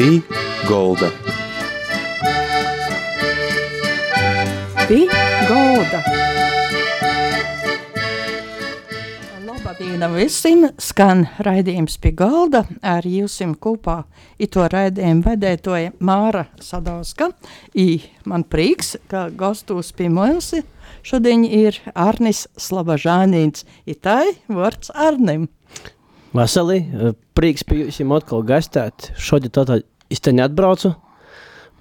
Pī golda. Pī golda. Labdien visiem! Skan raidījums pie galda ar jūsim kopā. Ito raidījumu vedētoja Māra Sadauska. I man prieks, ka gastos pie mums šodien ir Arnis Slabažānīns. Itai vārds Arnim. Vasarī prieks pie jums atkal gastēt. Šodien tātad izteņi atbraucu.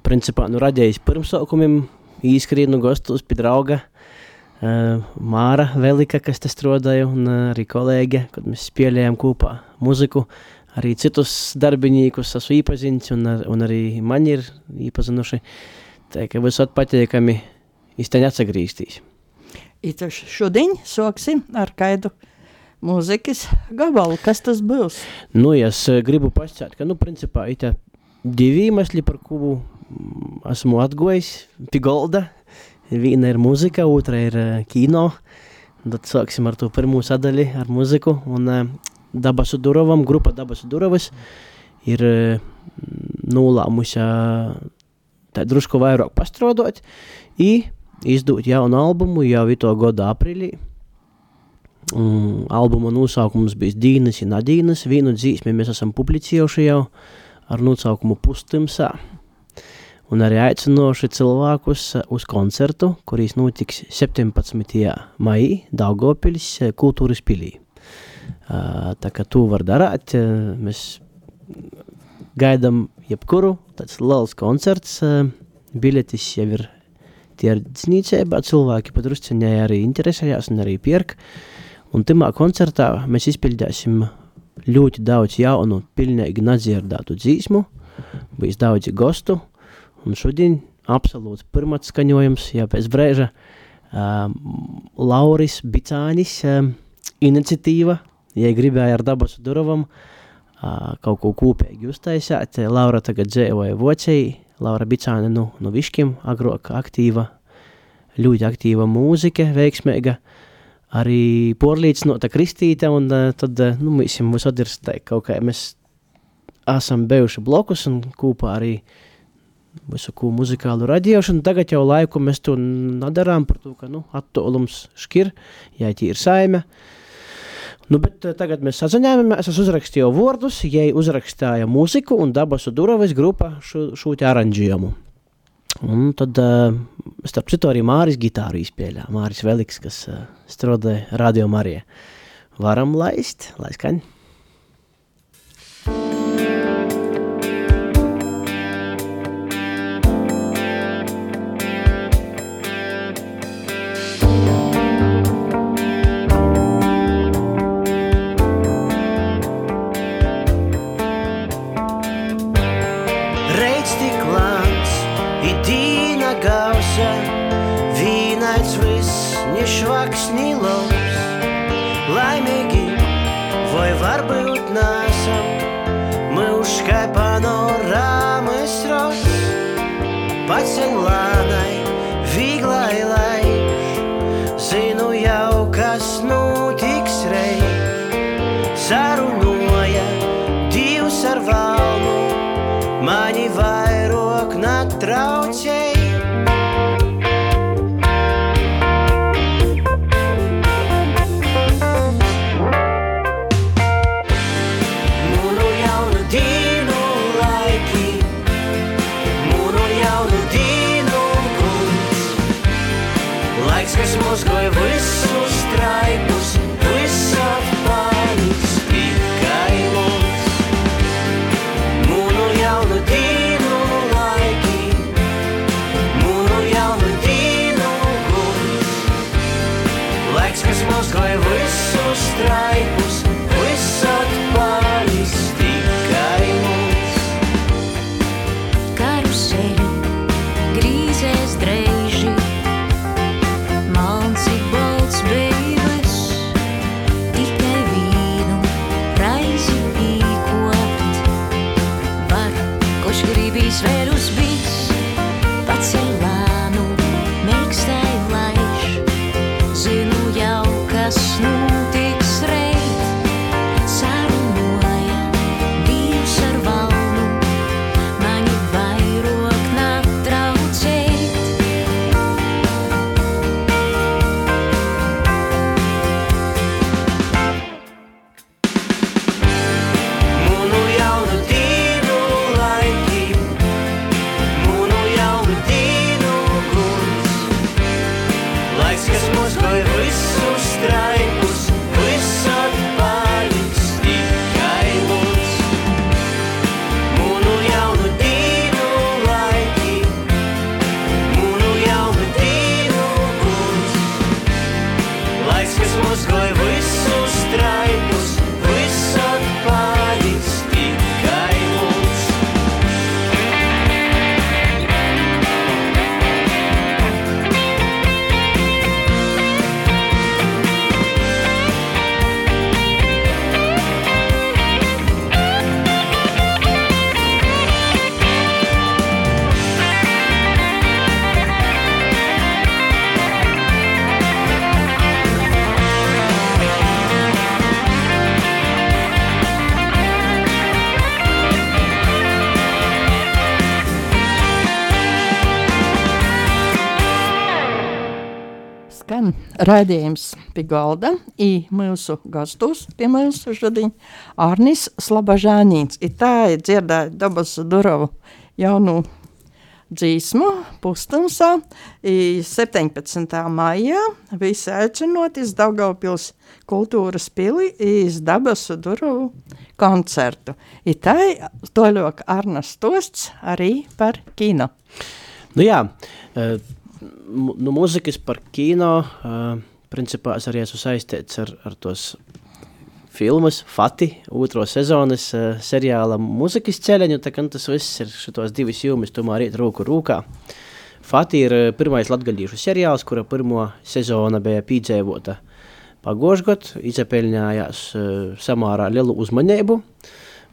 Principā nu radījis pirmsaukumiem īskrīnu gastos pie drauga. Uh, Māra Velika, kas te strādāja, un uh, arī kolēģe, kad mēs spēlējām kopā muziku. Arī citus darbiniekus esmu iepazinis, un, un arī man ir iepazinuši. Tā kā visot patīkami izteņi atsagrīstīs. Itaši šodien soksim ar kaidu mūzikas gabalu. Kas tas būs? Nu, es uh, gribu pasakāt, ka, nu, principā, ir divi iemesli, par kuru esmu atgojis pie golda. Viena ir mūzika, otra ir uh, kino. Tad sāksim ar to pirmo sadaļu, ar mūziku. Un uh, Dabasu Durovam, grupa Dabasu Durovas ir uh, nolēmusi uh, tā drusku vairāk pastrodot i izdot jaunu albumu jau ito gada aprīlī. Um, albuma nosaukums bija Dīnas un Nadīnas. Vienu dzīsmi mēs esam publicējuši jau ar nosaukumu Pustimsā un arī aicinoši cilvēkus uz koncertu, kurīs notiks 17. maijā Daugopiļas kultūras pilī. Tā kā tu var darāt, mēs gaidām jebkuru, tāds liels koncerts, biļetis jau ir tirdzniecībā, cilvēki pat rusciņai arī interesējās un arī pierk, un timā koncertā mēs izpildēsim ļoti daudz jaunu, pilnīgi nadzirdātu dzīsmu, bijis daudzi gostu, Un šodien absolūts pirmats skaņojums, jau pēc brēža uh, Lauris Bicānis uh, iniciatīva, ja gribēja ar dabas durovam uh, kaut ko kopīgi uztaisāt. Laura tagad dzēvoja vocei, Laura Bicāne nu, nu viškim, agrok aktīva, ļoti aktīva mūzika, veiksmīga, arī porlīdzinota kristīte, un uh, tad, uh, nu, mēs jums atdirstē kaut kā, mēs esam bijuši blokus un kopā arī visu ko muzikālu radīšanu. Tagad jau laiku mēs to nedarām par to, ka nu, attālums škir, ja tie ir saime. Nu, bet tagad mēs sazinājāmies, es uzrakstīju vārdus, jai uzrakstīja mūziku un dabasu duravas grupa šo, šo te aranžējumu. Un tad, starp citu, arī Māris gitāru izpēļā, Māris Veliks, kas strādāja Radio Marijā. Varam laist, lai skaņ. midnight raidījums pie galda, i mūsu gastos pie mūsu šodien Arnis Slabažānīns. I tā ir dzirdēja dabas durovu jaunu dzīsmu pustumsā, i 17. maijā visi aicinot iz Daugavpils kultūras pili iz dabas durovu koncertu. I tā toļok Arnas Tosts arī par kino. Nu jā, eh, mu- nu muzikas par kino, eh, principā es arī esmu saistīts ar, ar tos filmas Fati, otro sezonas eh, seriāla muzikas ceļaņu, tā kā nu, tas viss ir šitos divas jūmas tomēr iet roku rūkā. Fati ir pirmais latgaļīšu seriāls, kura pirmo sezona bija pīdzēvota pagošgot, izapelņājās eh, samārā lielu uzmanību,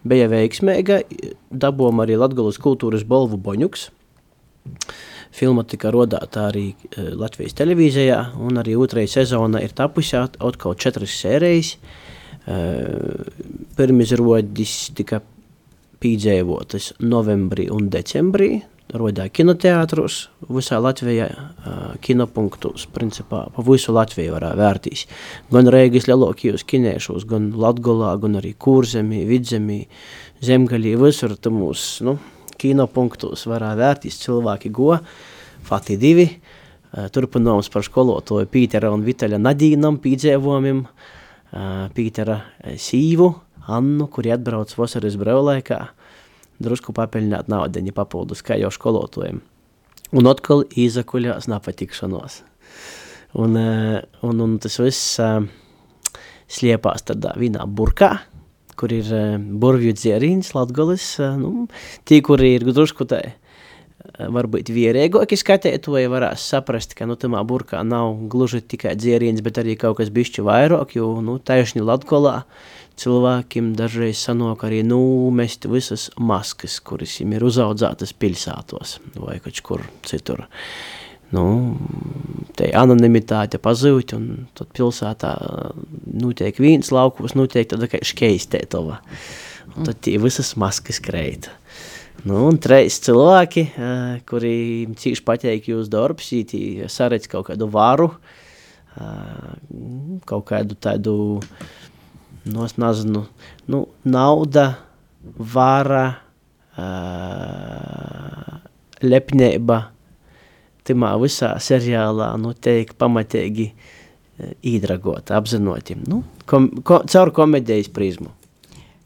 bija veiksmīga, dabom arī Latgalas kultūras balvu boņuks, Filma tika rodāta arī uh, Latvijas televīzijā, un arī otrajā sezona ir tapusi at- atkal četras sērijas. Uh, Pirmizrodis tika pīdzēvotas novembrī un decembrī, rodā kinoteātros visā Latvijā, uh, kinopunktus, principā pa visu Latviju varā vērtīs. Gan Reigas lielākajos kinēšos, gan Latgolā, gan arī Kurzemī, Vidzemī, Zemgaļī, visur tu mūs, nu, kinopunktus varā vērtīs cilvēki go, Fati divi, eh, turpinājums par skolotoju Pītera un Vitaļa Nadīnam pīdzēvojumiem, eh, Pītera eh, sīvu, Annu, kuri atbrauc vasaras brevlaikā, drusku papeļņāt naudeņi papildus, kā jau skolotojiem. Un atkal izakuļās nepatikšanos. Un, un, un tas viss sliepās tādā vienā burkā, kur ir eh, burvju dzieriņas, latgolis, eh, nu, tie, kuri ir drusku tā, eh, varbūt vierēgoki skatētoji varēs saprast, ka, nu, tamā burkā nav gluži tikai dzieriņas, bet arī kaut kas bišķi vairāk, jo, nu, taisni latgolā cilvēkiem dažreiz sanāk arī, nu, mest visas maskas, kuras viņiem ir uzaudzētas pilsētos vai kaut kur citur. Nu, te anonimitāte pazūd, un tad pilsētā notiek viens laukos, notiek tāda kā škeistētova. Un tad tie visas maskas kreita. Nu, un treis cilvēki, uh, kuri cīši pateik jūs darbs, ītī saredz kaut kādu varu, kaut kādu tādu, nu, es nezinu, nu, nauda, vara, lepnība, timā visā seriālā, nu, teik pamatīgi uh, īdragot, apzinoti, nu, kom, ko, caur komedijas prizmu.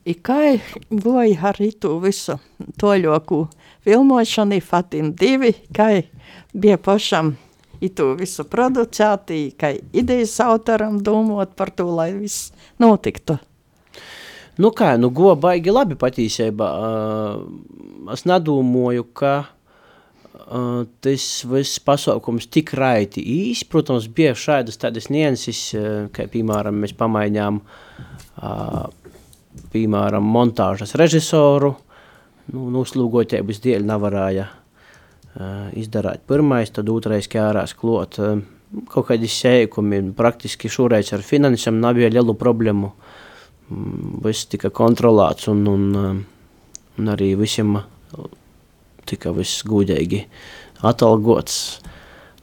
I kā goja arī to visu toļoku filmošanu, Fatim divi, kā bija pašam i to visu producēti, kā idejas autoram domot par to, lai viss notiktu. Nu kā, nu go baigi labi patīsībā. Uh, es nedomāju, ka tas viss pasaukums tik raiti īs. Protams, bija šādas tādas nianses, kā piemēram mēs pamainījām uh, piemēram montāžas režisoru. Nu, nuslūgotēbas dēļ nevarēja uh, izdarāt pirmais, tad otrais kārās klot. Uh, kaut kādi sēkumi, praktiski šoreiz ar finansam nav bija lielu problēmu. Mm, Viss tika kontrolēts un, un, uh, un arī visiem tika viss gudīgi atalgots.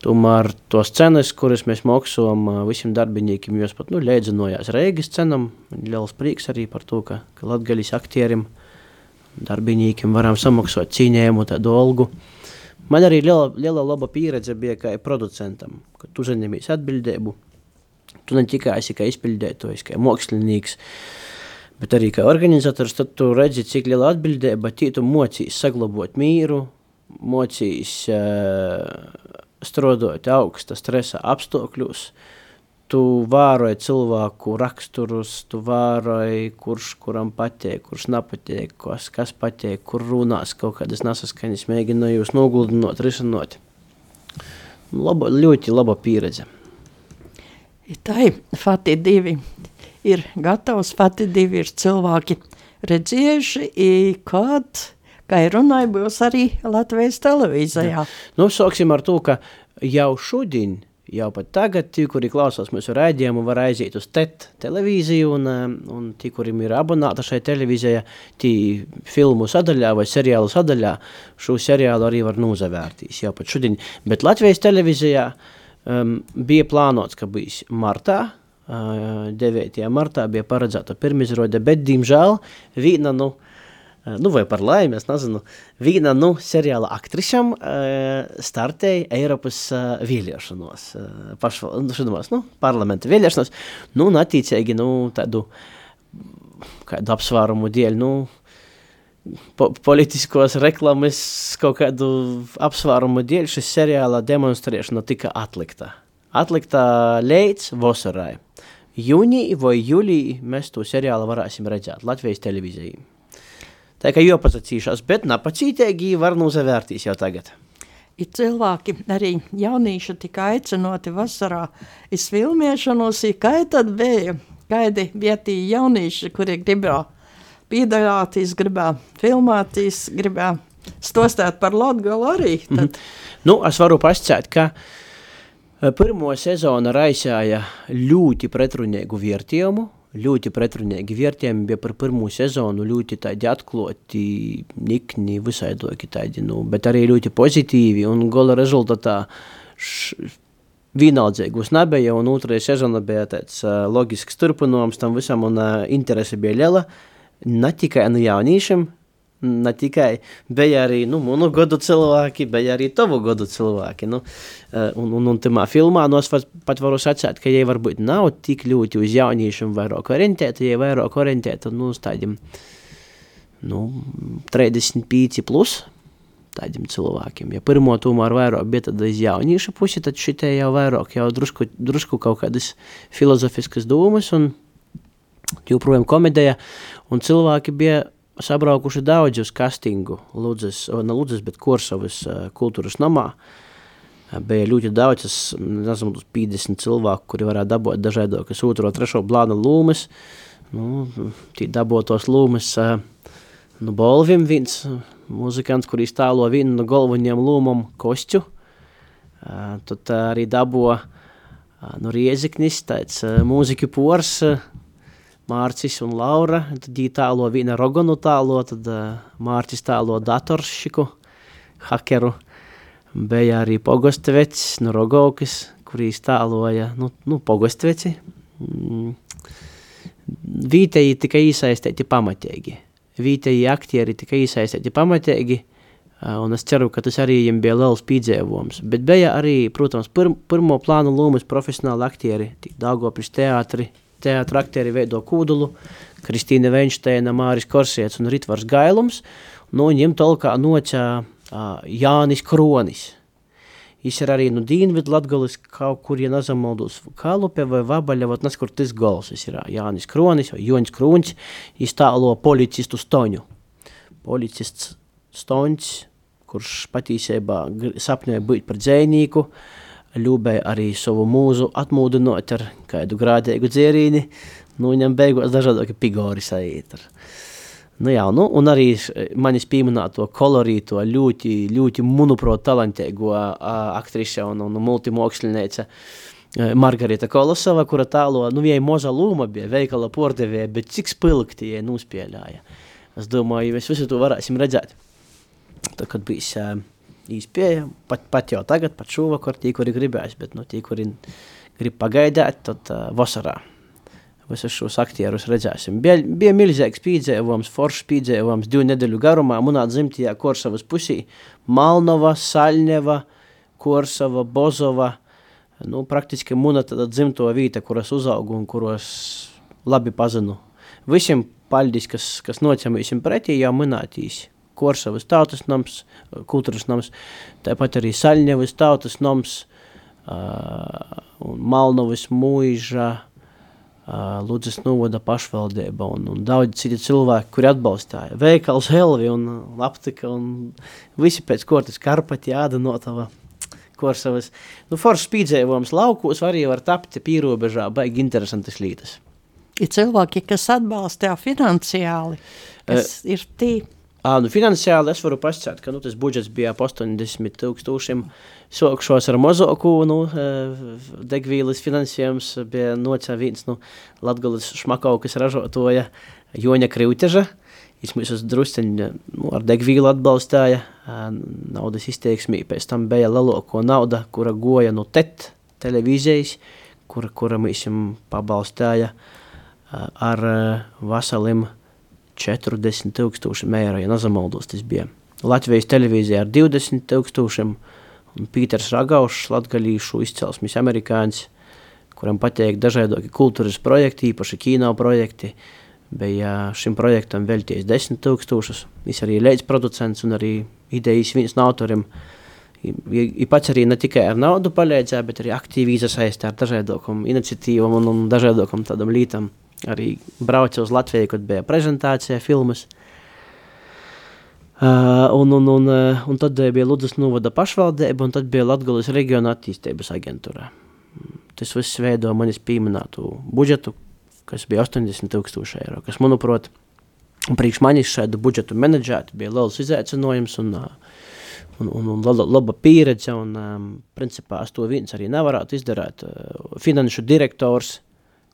Tomēr tos cenas, kuras mēs maksājam visiem darbiniekiem, jos pat nu, līdzinājās Reigas cenam. Man Liels prieks arī par to, ka, ka latgaļas aktierim, darbiniekiem varam samaksāt cīņējumu tādu algu. Man arī liela, liela laba pieredze bija kā producentam, kad tu uzņemies atbildību. Tu ne tikai esi kā izpildētājs, kā mākslinieks, bet arī kā organizators, tad tu redzi, cik liela atbildība tī tu mocīs saglabāt mīru, mocīs uh, strādāt augsta stresa apstākļos, tu vēroji cilvēku raksturus, tu vēroji, kurš kuram patīk, kurš nepatīk, kas, kas patīk, kur runās kaut kādas nesaskaņas, mēģina jūs noguldinot, risinot. Laba, ļoti laba pieredze. I tai Fati divi ir gatavs, Fati divi ir cilvēki redzējuši, kad, kā ir runāja, būs arī Latvijas televīzijā. Nu, sāksim ar to, ka jau šodien, jau pat tagad, tie, kuri klausās mūsu raidījumu, var aiziet uz TET televīziju, un, um, un tie, kuriem ir abonēta šai televīzijai, tie filmu sadaļā vai seriālu sadaļā, šo seriālu arī var nozavērtīs jau pat šodien. Bet Latvijas televīzijā Um, bija plānots, ka būs martā, 9. martā bija paredzēta pirmizrode, bet, diemžēl, viena, nu, uh, nu vai par laimi, es nezinu, viena, nu, seriāla aktrišam uh, startēja Eiropas vēlēšanos, uh, pašvaldības, nu, parlamenta vēlēšanos, nu, un attiecīgi, nu, tādu, kādu apsvērumu dēļ, nu, po politiskos reklāmas kaut kādu apsvērumu dēļ šis seriāla demonstrēšana tika atlikta. Atlikta līdz vasarai. Jūnijā vai jūlijā mēs to seriālu varēsim redzēt Latvijas televīzijā. Tā kā jau pasacīšās, bet napacītīgi var nozavērtīs jau tagad. Ir cilvēki, arī jaunieši tika aicinoti vasarā iz filmēšanos, kā tad bija, kādi vietīgi jaunieši, kuri gribēja piedalīties, gribēja filmēties, gribēja stostāt par Latgolu arī. Tad Nu, es varu pasakāt, ka pirmo sezonu raisīja ļoti pretrunīgu vērtījumu. Ļoti pretrunīgi vērtējumi bija par pirmo sezonu, ļoti tādi atklāti, nikni, visaidoki tādi, nu, bet arī ļoti pozitīvi. Un gola rezultātā vienaldzīgus nebija, un otrajā sezonā bija tāds uh, loģisks turpinājums tam visam, un uh, interese bija liela. Ne tikai no jauniešiem, ne tikai bija arī nu, manu gadu cilvēki, bija arī tavu gadu cilvēki. Nu, eh, un, un, un tajā filmā no es pat varu sacīt, ka jie varbūt nav tik ļoti uz jauniešiem vairāk orientēti, jie vairāk orientēti nu, uz tādiem nu, 35 plus tādiem cilvēkiem. Ja pirmo tomēr vairāk bija tad uz jauniešu pusi, tad šitie jau vairāk, jau drusku, drusku kaut kādas filozofiskas domas un joprojām komēdija, un cilvēki bija sabraukuši daudz uz castingu Ludzes, ne Ludzes, bet Korsavas uh, kultūras namā. Uh, Bija ļoti daudz, es nezinu, uz 50 cilvēku, kuri varētu dabūt dažādākas otro, trešo blāna lūmes. Nu, tī dabotos lūmes uh, nu, Bolvim viens muzikants, kurī stālo vienu no galvenajiem lūmam košķu. Tad arī dabo uh, nu, Rieziknis, tāds mūziķu pors, uh, Mārcis un Laura, tad viņi tālo viena rogonu tālo, tad uh, Mārcis tālo datoršiku, hakeru. Bija arī Pogostevecs no Rogovkas, kurī tāloja, nu, nu Pogosteveci. Mm. Vītēji tikai iesaistīti pamatīgi. Vītēji aktieri tikai iesaistīti pamatīgi, un es ceru, ka tas arī viņiem bija liels piedzīvojums. Bet bija arī, protams, pir, pirmo plānu lomas profesionāli aktieri, tik Daugopils teātri, teātra aktieri veido Kūdulu, Kristīna Veinšteina, Māris Korsiets un Ritvars Gailums, nu, un viņiem tolkā noķā ā, Jānis Kronis. Viņš ir arī no Dienvidu Latgolis kaut kur, ja nezamaldos, Kalupe vai Vabaļa, vat nes kur tas gals. Viņš ir Jānis Kronis vai Joņs Krūņš, viņš tālo policistu Stoņu. Policists Stoņs, kurš patīsībā gr- sapņoja būt par dzējnīku, ļūbēja arī savu mūzu atmūdinot ar kādu grādīgu dzērīni, nu viņam beigās dažādāki pigori saīt. Nu jā, nu, un arī manis pieminēto kolorīto, ļoti, ļoti, manuprāt, talantīgo ā, aktrišu un, un multimoksliniece ā, Margarita Kolosova, kura tālo, nu, viņai moza lūma bija veikala pordevēja, bet cik spilgti viņai nuspēļāja. Es domāju, mēs visu to varēsim redzēt. Tad, kad bijis uh, īspēja, pat, pat jau tagad, pat šovakar, tie, kuri gribēs, bet nu, tie, kuri grib pagaidāt, tad uh, vasarā visus šos aktierus redzēsim. Bija, bija milzīgs piedzīvojums, foršs piedzīvojums divu nedēļu garumā. Manā dzimtajā Korsavas pusī - Malnova, Saļņeva, Korsava, Bozova. Nu, praktiski mana dzimto vieta, kuras uzaugu un kuros labi pazinu. Visiem paldies, kas, kas nocēmīsim pretī, jau minētīs. Korsavas tautas nams, kultūras nams, tāpat arī Saļņevas tautas nams, uh, un Malnovas mūža, uh, Ludzes novada pašvaldība un, un daudz citi cilvēki, kuri atbalstāja. Veikals Helvi un uh, Laptika un visi pēc kortas Karpati Ādanotava. Korsavas. Nu, foršs spīdzējums laukos arī var tapt pīrobežā, baigi interesantas lietas. ir cilvēki, kas atbalsta finansiāli, kas ir tī. Uh, nu, finansiāli es varu pasakāt, ka nu, tas budžets bija ap 80 tūkstošiem. Sākšos ar mazāku nu, degvīlas finansējums bija nocēlīts nu, Latvijas šmakaukas ražotoja Joņa Kriuteža. Viņš mums druskuļi nu, ar degvīlu atbalstīja. Naudas izteiksmē pēc tam bija lielāko naudu, kura goja nu, no TET televīzijas, kura, kura mums pabalstīja ar veseliem 40,000 eiro, ja nezamaldos tas bija. Latvijas televīzijā ar 20,000, un Pīters Ragaušs, latgalīšu izcelsmes amerikānis, kuram patīk dažādi kultūras projekti, īpaši kino projekti. Bija šim projektam veltījis 10,000. Viņš arī ir līdzproducents un arī idejas viens no autoriem. Viņš pats arī ne tikai ar naudu palīdzēja, bet arī aktīvi iesaistījās ar dažādām iniciatīvām un, un dažādām tādām lietām. Arī brauca uz Latviju, kad bija prezentācija filmas. Uh, un, un, un, uh, un tad bija Ludus novada pašvaldība, un tad bija Latgulas reģiona attīstības aģentūra. Tas viss veido manis pieminēto budžetu, kas bija 80 tūkstoši eiro, kas, manuprāt, priekš manis šādu budžetu menedžēt bija liels izaicinājums un, un, un, un laba, laba pieredze, un, um, principā, es to viens arī nevarētu izdarīt. Uh, finanšu direktors,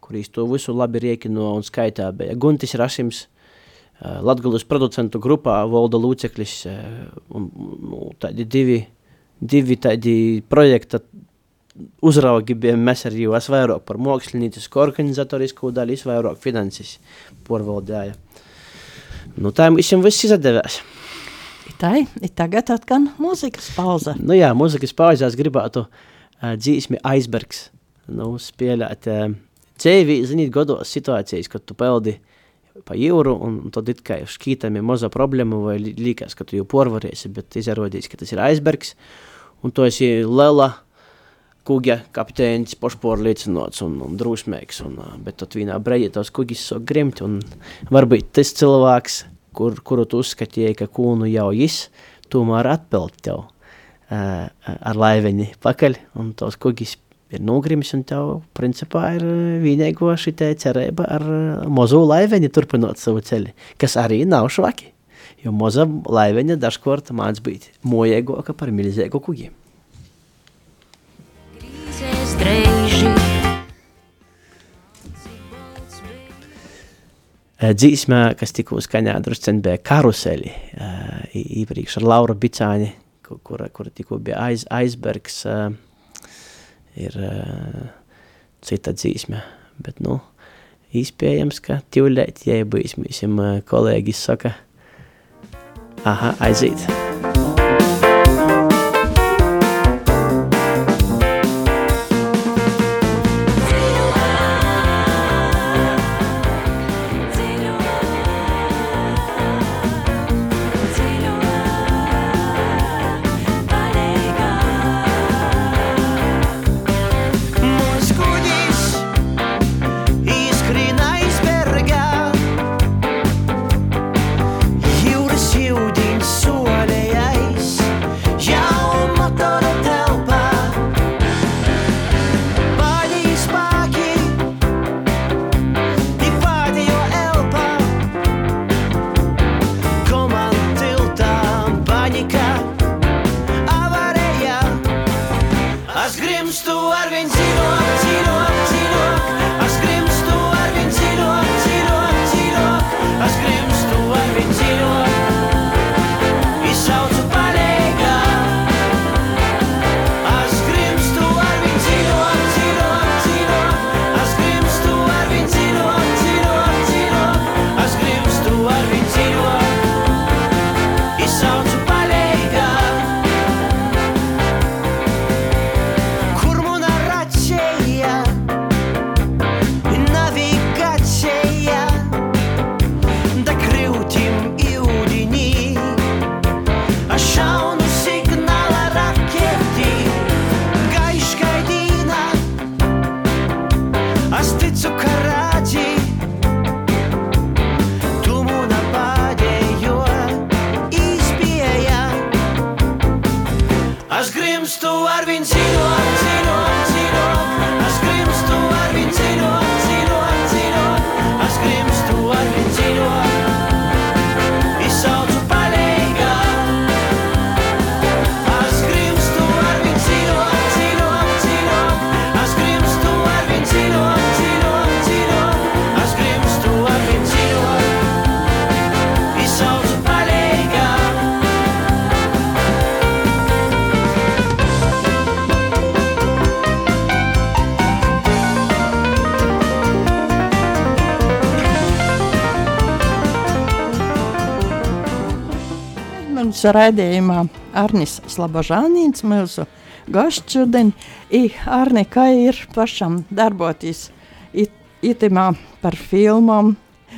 kurīs to visu labi riekino un skaitā bija Guntis Rasims, Latgulas producentu grupā valda lūceklis un nu, tādi divi, divi tādi projekta uzraugi bija mēs arī, jo es vairāk par māksliniecisku organizatorisku daļu, es vairāk finanses porvaldēju. Nu, tā visam viss izdevās. Tā ir tagad atkal mūzikas pauze. Nu jā, mūzikas pauzēs gribētu uh, dzīsmi Icebergs. Nu, spēlēt uh, dzīvi, zinīt, godos situācijas, kad tu peldi pa jūru, un tad it kā šķītam ir maza problēma, vai liekas, ka tu jau porvarēsi, bet izrādīs, ka tas ir aizbergs, un tu esi liela kuģa kapteinis, pošporliecinots un, un drūsmīgs, un, bet tad vienā brīdī tos kuģis sāk grimt, un varbūt tas cilvēks, kur, kuru tu uzskatīji, ka kūnu jau jis, tomēr atpeld tev uh, ar laiveni pakaļ, un tos kuģis ir nogrimis, un tev, principā, ir vienīgo šitai cerība ar mazu laiveni turpinot savu ceļu, kas arī nav švaki, jo maza laiveņa dažkort māc būt mojēgoka par milzīgu kuģi. Dreiži. Dzīsmē, kas tikko skaņā druscen bija karuseli, īpriekš ar Laura Bicāni, kura, kura tikko bija aiz, aizbergs, uh, ir uh, cita dzīsme. Bet, nu, iespējams, ka tīvlēt, ja bijis mēs uh, kolēģis saka, aha, aiziet. Mūs Mums raidījumā Arnis Slabažānīns, mūsu gosts šodien. I Arni, kā ir pašam darboties it, itimā par filmām,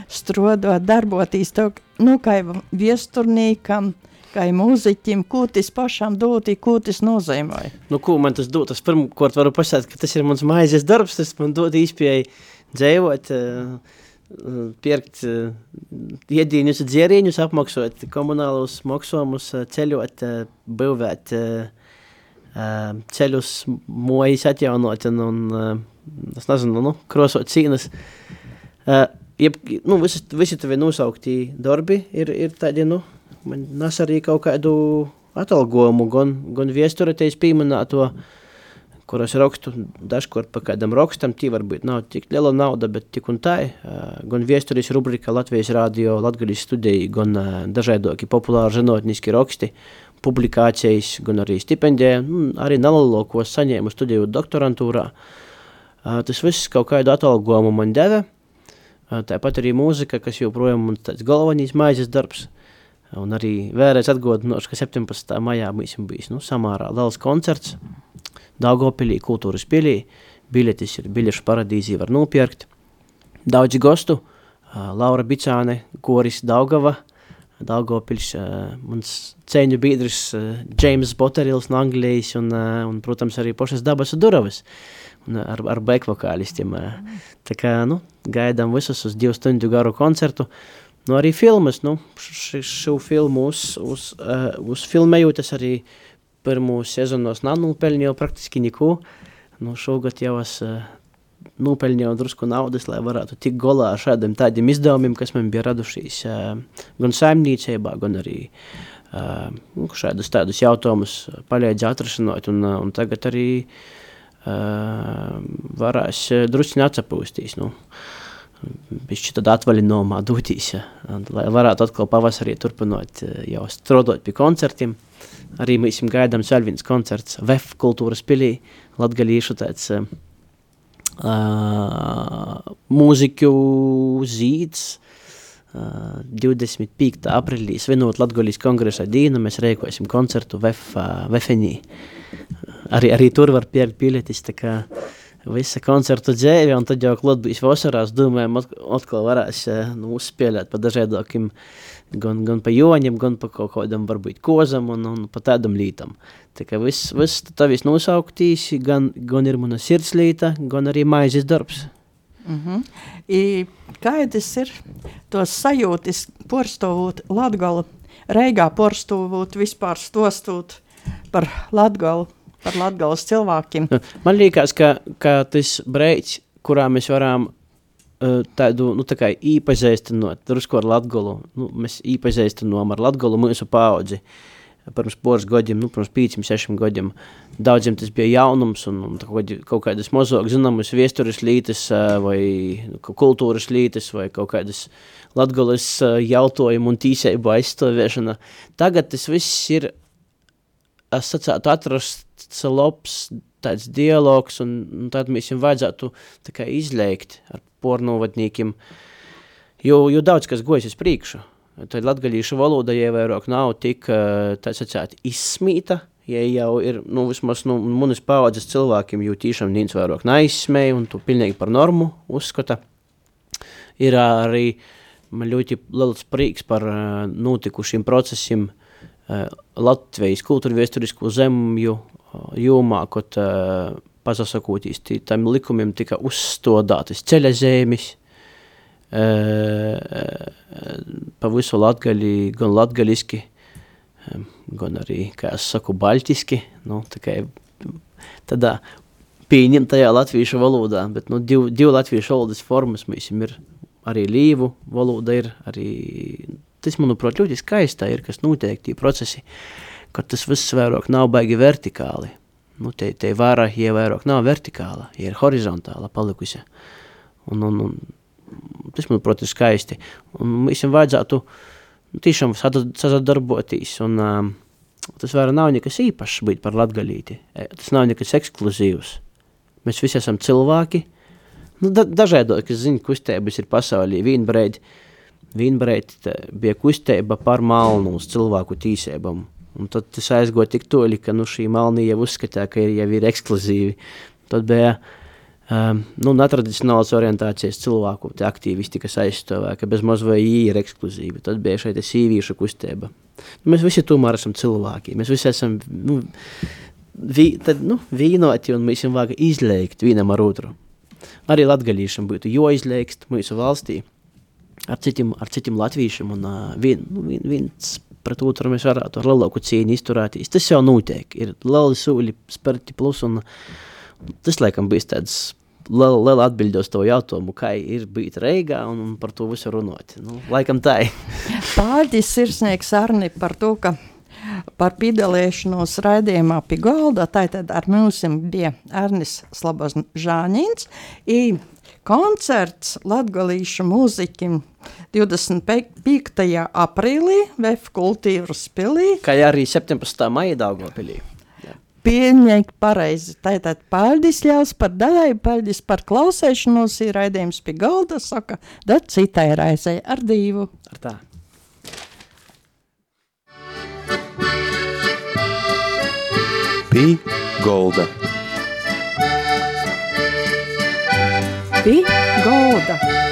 strodot, darboties tev, nu, kā viesturnīkam, kā mūziķim, ko tas pašam doti, ko tas nozīmē? Nu, ko man tas dod? Es pirmkārt varu pasakāt, ka tas ir mans maizes darbs, tas man dod īspēju dzēvot, uh, pirkt uh, iedīņus, dzērīņus, apmaksot komunālus maksomus, uh, ceļot, uh, būvēt uh, uh, ceļus, mojas atjaunot un, un uh, es nezinu, nu, krosot cīnas. Uh, jeb, nu, visi, visi tavi nosaukti darbi ir, ir tādi, nu, man nes arī kaut kādu atalgojumu, gan, gan viesturēties pieminēto, kuras rakstu dažkārt pa kādam rakstam, tī varbūt nav tik liela nauda, bet tik un tā, gan viesturis rubrika Latvijas radio, Latgaļas studija, gan dažādoki populāri zinotniski raksti, publikācijas, gan arī stipendija, arī nelalokos saņēmu studiju doktorantūrā. Tas viss kaut kādu atalgojumu man deva, tāpat arī mūzika, kas joprojām mums tāds galvenais maizes darbs. Un arī vēlreiz atgādināšu, ka 17. maijā mums bija nu, samērā liels koncerts Daugopilī, kultūras pilī. Biļetes ir biļešu paradīzī, var nopirkt. Daudzi gostu, uh, Laura Bicāne, Koris Daugava, Daugopils, uh, mans ceņu biedrs uh, James Botterils no Anglijas un, uh, un, protams, arī Pošas dabas Duravas ar, ar backvokālistiem. Uh, tā kā, nu, gaidām visus uz divu stundu garu koncertu. Nu, arī filmas, nu, šo filmu uz, uz, uh, uzfilmējot, es arī pirmo sezonos nanūpeļņoju praktiski neko. Nu, šogad jau es uh, nūpeļņoju drusku naudas, lai varētu tikt golā ar šādiem tādiem izdevumiem, kas man bija radušies uh, gan saimniecībā, gan arī uh, šādus tādus jautājumus palīdz atrašanot, un, un tagad arī uh, varēs drusciņi atsapūstīs, nu. Bišķi tad atvaļinājumā dūtīs, lai varētu atkal pavasarī turpināt jau strādāt pie koncertiem. Arī mēs gaidām vēl viens koncerts VF kultūras pilī, latgalīšu tāds uh, mūziķu zīds, uh, 25. aprīlī svinot Latgalijas kongresa dīnu, mēs rēkosim koncertu VF, uh, VFNī. Arī, arī tur var pierkt biļetis, tā kā uh, visa koncertu dzēvi, un tad jau klāt bijis vasarās, domājam, atkal varēs eh, nu, uzspēlēt pa dažādākiem, gan, gan pa joņiem, gan pa kaut kādam varbūt kozam un, un pa tādam lītam. Tā kā viss, viss tavis nosauktīs, gan, gan ir mana sirdslīta, gan arī maizes darbs. Mm -hmm. I, kā tas ir tos sajūtas, porstovot Latgalu, Reigā porstovot, vispār stostot par Latgalu? Par latgales cilvēkiem. Man liekas, ka, ka tas breids, kurā mēs varam uh, tādu, nu, tā īpazīstinot, drusku ar latgolu, nu, mēs īpazīstinām ar latgolu mūsu paudzi. Pirms poras gadiem, nu, pirms pīcim, sešim gadiem, daudziem tas bija jaunums un, un kaut, kādas mazāk zināmas viesturas lītes uh, vai nu, kultūras lītes vai kaut kādas latgolas uh, jautājumu un tīseibu aizstāvēšana. Tagad tas viss ir, es sacētu, atrast labs tāds dialogs, un, un tad mēs viņam vajadzētu kā, izlēkt ar pornovadniekiem, jo, jo daudz kas gojas uz priekšu. Tad latgaļīšu valoda jau vairāk nav tik, sacēt, izsmīta, ja jau ir, nu, vismaz, nu, manas paudzes cilvēkiem jau tīšām nīns vairāk neizsmēja, un tu pilnīgi par normu uzskata. Ir arī man ļoti liels prieks par notikušiem procesiem Latvijas kultūra vēsturisko zemju jomā, kad pasakotīs, tam likumiem tika uzstādātas ceļa zemes, uh, pa visu latgali, gan latgaliski, um, gan arī, kā es saku, baltiski, nu, kā tādā pieņemtajā latviešu valodā, bet, nu, div, div latviešu valodas formas mēs ir, arī līvu valoda ir, arī, tas, manuprāt, ļoti skaistā ir, kas noteikti procesi, uh, ka tas viss vairāk nav baigi vertikāli. Nu, te, te vara, ja vairāk nav vertikāla, ja ir horizontāla palikusi. Un, un, un tas, manuprāt, ir skaisti. Un visam vajadzētu nu, tiešām sadarboties. Un, um, tas vairs nav nekas īpašs būt par latgalīti. E, tas nav nekas ekskluzīvs. Mēs visi esam cilvēki. Nu, da, dažādi, kas zina, kustības ir pasaulī. Vienbreit te bija kustība par malnu uz cilvēku tīsībām. Un tad tas aizgoja tik toļi, ka nu, šī malnija jau uzskatīja, ka ir, jau ir ekskluzīvi. Tad bija um, nu, netradicionāls orientācijas cilvēku aktīvisti, kas aizstāvēja, ka bez maz vai viņi ir ekskluzīvi. Tad bija šeit sīvīša kustība. Nu, mēs visi tomēr esam cilvēki. Mēs visi esam nu, vi, tad, nu, vienoti un mēs vajag izlēkt vienam ar otru. Arī latgaļīšam būtu joizlēgst mūsu valstī ar citiem, ar citiem latviešiem un uh, vien, nu, vien, viens pret otru mēs varētu ar lielāku cīņu izturēties. Tas jau notiek. Ir lieli soļi spērti plus un tas, laikam, bijis tāds liela, liela atbilde uz to jautājumu, kā ir būt Reigā un, par to visu runāt. Nu, laikam tā ir. Pārģis sirsnieks Arni par to, ka par piedalīšanos raidījumā pie galda, tātad ar mums bija Arnis Slabazžāņins, i koncerts latgalīšu mūziķim 25. aprīlī VF kultūras pilī. Kā arī 17. maija Daugavpilī. Pieņemt pareizi. Tātad paldies ļaus par daļai, paldies par klausēšanos, ir raidījums pie galda, saka, da citai raizei ar divu. Ar tā. Pī Golda. Pie galda.